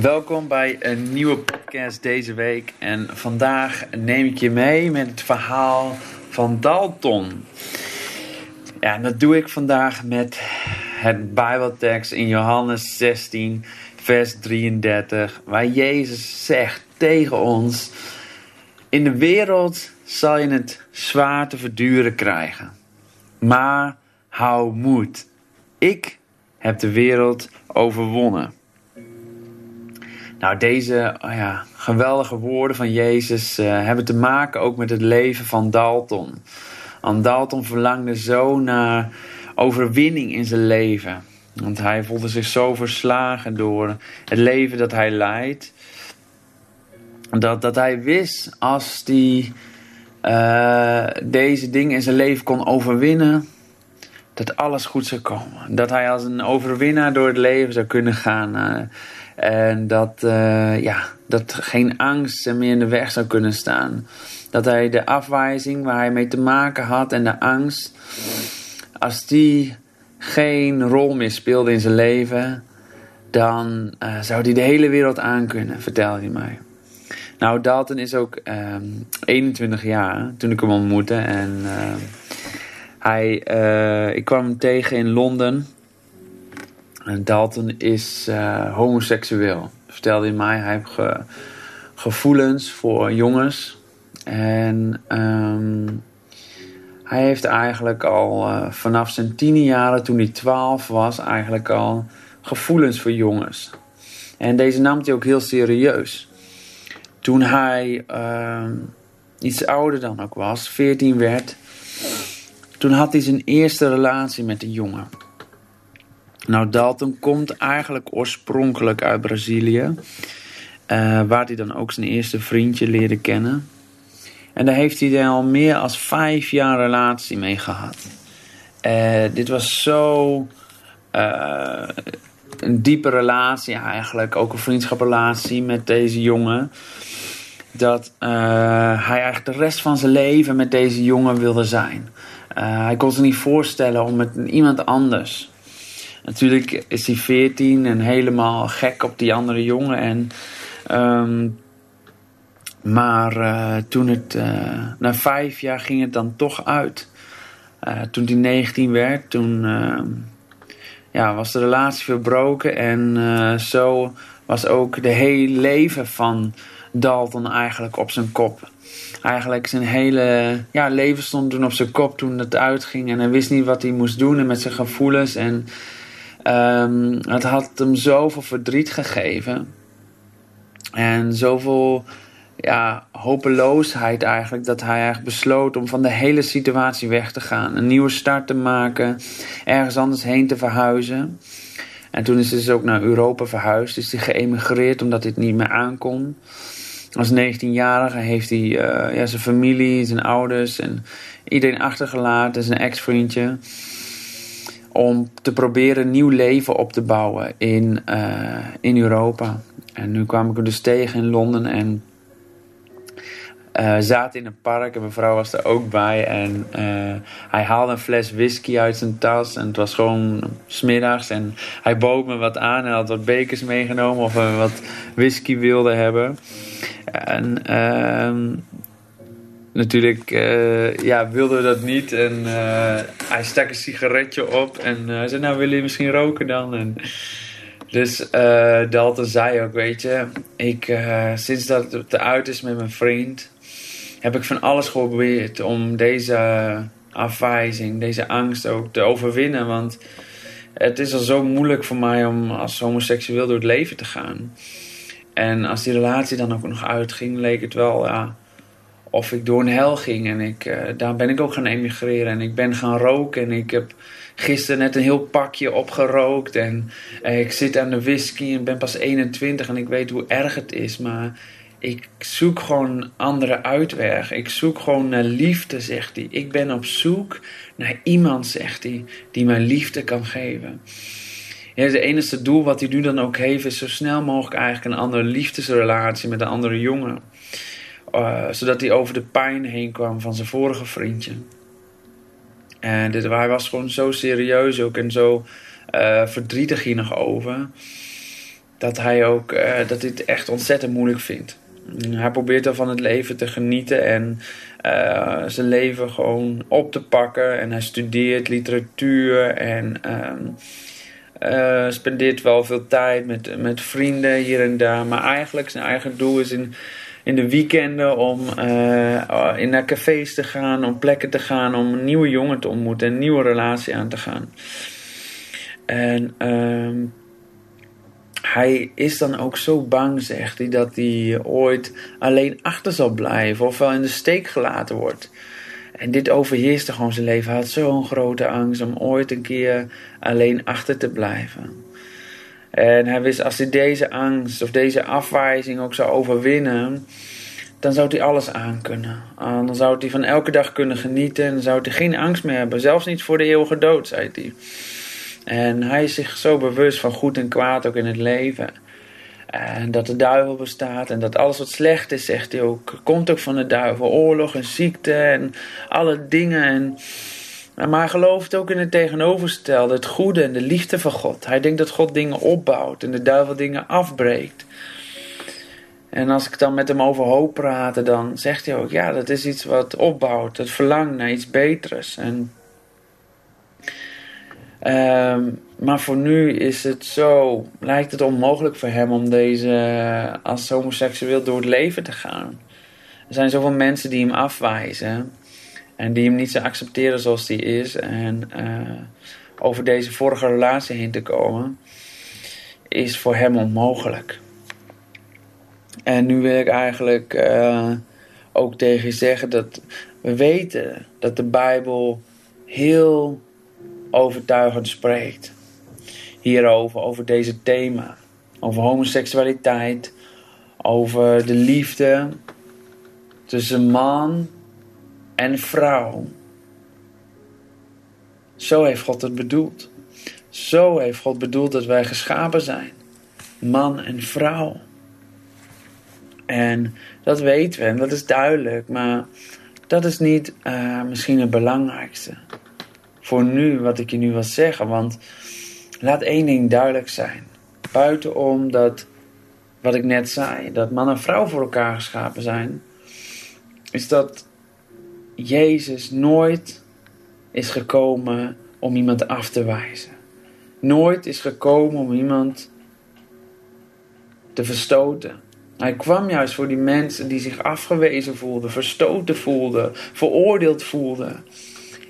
Welkom bij een nieuwe podcast deze week. En vandaag neem ik je mee met het verhaal van Dalton. Ja, en dat doe ik vandaag met het Bijbeltekst in Johannes 16, vers 33, waar Jezus zegt tegen ons: In de wereld zal je het zwaar te verduren krijgen. Maar hou moed. Ik heb de wereld overwonnen. Nou, deze oh ja, geweldige woorden van Jezus uh, hebben te maken ook met het leven van Dalton. Want Dalton verlangde zo naar overwinning in zijn leven. Want hij voelde zich zo verslagen door het leven dat hij leidt. Dat, dat hij wist als hij uh, deze dingen in zijn leven kon overwinnen, dat alles goed zou komen. Dat hij als een overwinnaar door het leven zou kunnen gaan. Uh, en dat, uh, ja, dat geen angst meer in de weg zou kunnen staan. Dat hij de afwijzing waar hij mee te maken had en de angst, als die geen rol meer speelde in zijn leven, dan uh, zou hij de hele wereld aankunnen, vertelde hij mij. Nou, Dalton is ook um, 21 jaar toen ik hem ontmoette. En uh, hij, uh, ik kwam hem tegen in Londen. En Dalton is uh, homoseksueel. Vertelde hij mij. Hij heeft ge, gevoelens voor jongens. En um, hij heeft eigenlijk al uh, vanaf zijn tiende jaren, toen hij 12 was, eigenlijk al gevoelens voor jongens. En deze nam hij ook heel serieus. Toen hij uh, iets ouder dan ook was, 14 werd, toen had hij zijn eerste relatie met een jongen. Nou, Dalton komt eigenlijk oorspronkelijk uit Brazilië. Uh, waar hij dan ook zijn eerste vriendje leerde kennen. En daar heeft hij dan al meer dan vijf jaar relatie mee gehad. Uh, dit was zo uh, een diepe relatie eigenlijk. Ook een vriendschaprelatie met deze jongen. Dat hij eigenlijk de rest van zijn leven met deze jongen wilde zijn. Hij kon zich niet voorstellen om met iemand anders natuurlijk is hij 14 en helemaal gek op die andere jongen. En, um, maar uh, toen het, uh, na vijf jaar ging het dan toch uit. Uh, toen hij 19 werd, toen ehm, ja, was de relatie verbroken. En zo was ook de hele leven van Dalton eigenlijk op zijn kop. Eigenlijk zijn hele ja, leven stond toen op zijn kop toen het uitging. En hij wist niet wat hij moest doen en met zijn gevoelens. En Um, het had hem zoveel verdriet gegeven. En zoveel ja, hopeloosheid eigenlijk. Dat hij eigenlijk besloot om van de hele situatie weg te gaan. Een nieuwe start te maken. Ergens anders heen te verhuizen. En toen is hij dus ook naar Europa verhuisd. Is hij geëmigreerd omdat het niet meer aankon. Als 19-jarige heeft hij uh, ja, zijn familie, zijn ouders en iedereen achtergelaten. Zijn ex-vriendje om te proberen nieuw leven op te bouwen in, uh, in Europa. En nu kwam ik hem dus tegen in Londen en uh, zaten in een park en mijn vrouw was er ook bij. En hij haalde een fles whisky uit zijn tas en het was gewoon smiddags. En hij bood me wat aan en had wat bekers meegenomen of we wat whisky wilde hebben. En uh, natuurlijk uh, ja, wilden we dat niet. En uh, hij stak een sigaretje op. En uh, hij zei, nou wil je misschien roken dan? En dus Dalton zei ook, weet je, ik, sinds dat het te uit is met mijn vriend, heb ik van alles geprobeerd om deze afwijzing, deze angst ook te overwinnen. Want het is al zo moeilijk voor mij om als homoseksueel door het leven te gaan. En als die relatie dan ook nog uitging, leek het wel, ja, of ik door een hel ging. En ik, uh, daar ben ik ook gaan emigreren. En ik ben gaan roken. En ik heb gisteren net een heel pakje opgerookt. En uh, ik zit aan de whisky en ben pas 21 en ik weet hoe erg het is. Maar ik zoek gewoon andere uitweg. Ik zoek gewoon naar liefde, zegt hij. Ik ben op zoek naar iemand, zegt hij, die mij liefde kan geven. Het enige doel wat hij nu dan ook heeft, is zo snel mogelijk eigenlijk een andere liefdesrelatie met een andere jongen. Uh, zodat hij over de pijn heen kwam van zijn vorige vriendje. En dit, hij was gewoon zo serieus ook en zo uh, verdrietig hier nog over. dat hij ook uh, dat dit echt ontzettend moeilijk vindt. Hij probeert dan van het leven te genieten en zijn leven gewoon op te pakken. En hij studeert literatuur en uh, spendeert wel veel tijd met, met vrienden hier en daar. Maar eigenlijk zijn eigen doel is in, in de weekenden om uh, in naar cafés te gaan, om plekken te gaan, om een nieuwe jongen te ontmoeten, een nieuwe relatie aan te gaan. En uh, hij is dan ook zo bang, zegt hij, dat hij ooit alleen achter zal blijven of wel in de steek gelaten wordt. En dit overheerste gewoon zijn leven. Hij had zo'n grote angst om ooit een keer alleen achter te blijven. En hij wist, als hij deze angst of deze afwijzing ook zou overwinnen, dan zou hij alles aankunnen. Dan zou hij van elke dag kunnen genieten en dan zou hij geen angst meer hebben. Zelfs niet voor de eeuwige dood, zei hij. En hij is zich zo bewust van goed en kwaad ook in het leven. En dat de duivel bestaat en dat alles wat slecht is, zegt hij ook, komt ook van de duivel. Oorlog en ziekte en alle dingen. En, maar hij gelooft ook in het tegenovergestelde, het goede en de liefde van God. Hij denkt dat God dingen opbouwt en de duivel dingen afbreekt. En als ik dan met hem over hoop praten, dan zegt hij ook, ja, dat is iets wat opbouwt. Het verlangt naar iets beters. En Um, maar voor nu is het zo, lijkt het onmogelijk voor hem om deze als homoseksueel door het leven te gaan. Er zijn zoveel mensen die hem afwijzen en die hem niet zo accepteren zoals hij is. En uh, over deze vorige relatie heen te komen is voor hem onmogelijk. En nu wil ik eigenlijk uh, ook tegen je zeggen dat we weten dat de Bijbel heel overtuigend spreekt. Hierover, over deze thema. Over homoseksualiteit. Over de liefde tussen man en vrouw. Zo heeft God het bedoeld. Zo heeft God bedoeld dat wij geschapen zijn. Man en vrouw. En dat weten we en dat is duidelijk, maar dat is niet uh, misschien het belangrijkste voor nu wat ik je nu wil zeggen. Want laat één ding duidelijk zijn. Buitenom dat, wat ik net zei, dat man en vrouw voor elkaar geschapen zijn, is dat Jezus nooit is gekomen om iemand af te wijzen. Nooit is gekomen om iemand te verstoten. Hij kwam juist voor die mensen die zich afgewezen voelden, verstoten voelden, veroordeeld voelden.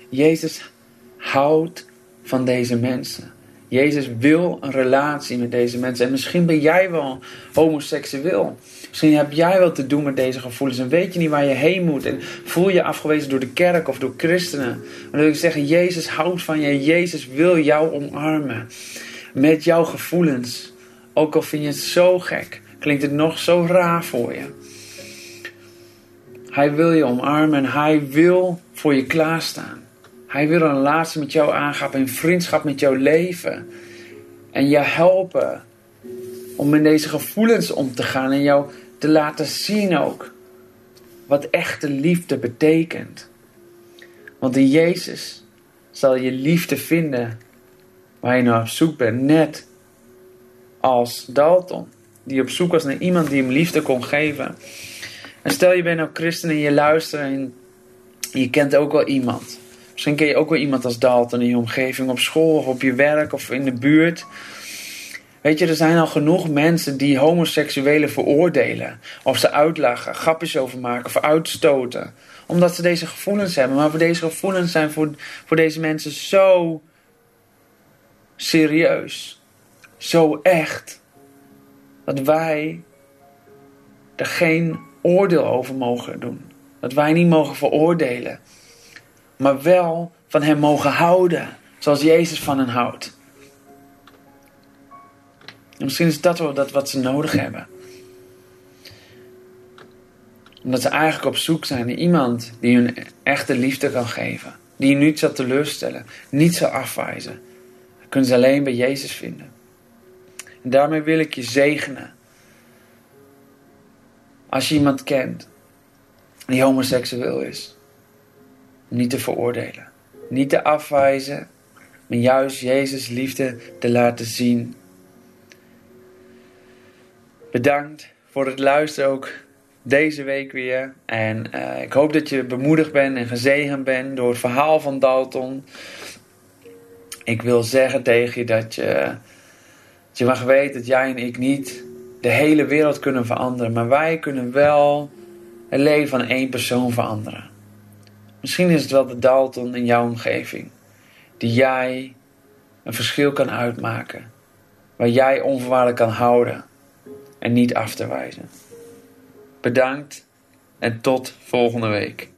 Jezus houdt van deze mensen. Jezus wil een relatie met deze mensen. En misschien ben jij wel homoseksueel. Misschien heb jij wel te doen met deze gevoelens. En weet je niet waar je heen moet. En voel je afgewezen door de kerk of door christenen. Dan wil ik zeggen, Jezus houdt van je. Jezus wil jou omarmen. Met jouw gevoelens. Ook al vind je het zo gek. Klinkt het nog zo raar voor je. Hij wil je omarmen en hij wil voor je klaarstaan. Hij wil een relatie met jou aangaan, een vriendschap met jouw leven. En je helpen om in deze gevoelens om te gaan en jou te laten zien ook wat echte liefde betekent. Want in Jezus zal je liefde vinden waar je naar op zoek bent. Net als Dalton, die op zoek was naar iemand die hem liefde kon geven. En stel je bent nou christen en je luistert en je kent ook wel iemand Misschien ken je ook wel iemand als Dalton in je omgeving, op school of op je werk of in de buurt. Weet je, er zijn al genoeg mensen die homoseksuelen veroordelen. Of ze uitlachen, grapjes over maken of uitstoten. Omdat ze deze gevoelens hebben. Maar voor deze gevoelens zijn voor, voor deze mensen zo serieus. Zo echt. Dat wij er geen oordeel over mogen doen. Dat wij niet mogen veroordelen maar wel van hem mogen houden, zoals Jezus van hen houdt. En misschien is dat wel dat wat ze nodig hebben. Omdat ze eigenlijk op zoek zijn naar iemand die hun echte liefde kan geven. Die je niet zal teleurstellen, niet zal afwijzen. Dat kunnen ze alleen bij Jezus vinden. En daarmee wil ik je zegenen. Als je iemand kent die homoseksueel is niet te veroordelen, niet te afwijzen, maar juist Jezus liefde te laten zien. Bedankt voor het luisteren ook deze week weer. En uh, ik hoop dat je bemoedigd bent en gezegend bent door het verhaal van Dalton. Ik wil zeggen tegen je dat je, dat je mag weten dat jij en ik niet de hele wereld kunnen veranderen. Maar wij kunnen wel het leven van één persoon veranderen. Misschien is het wel de Dalton in jouw omgeving. Die jij een verschil kan uitmaken. Waar jij onvoorwaardelijk kan houden. En niet af te wijzen. Bedankt en tot volgende week.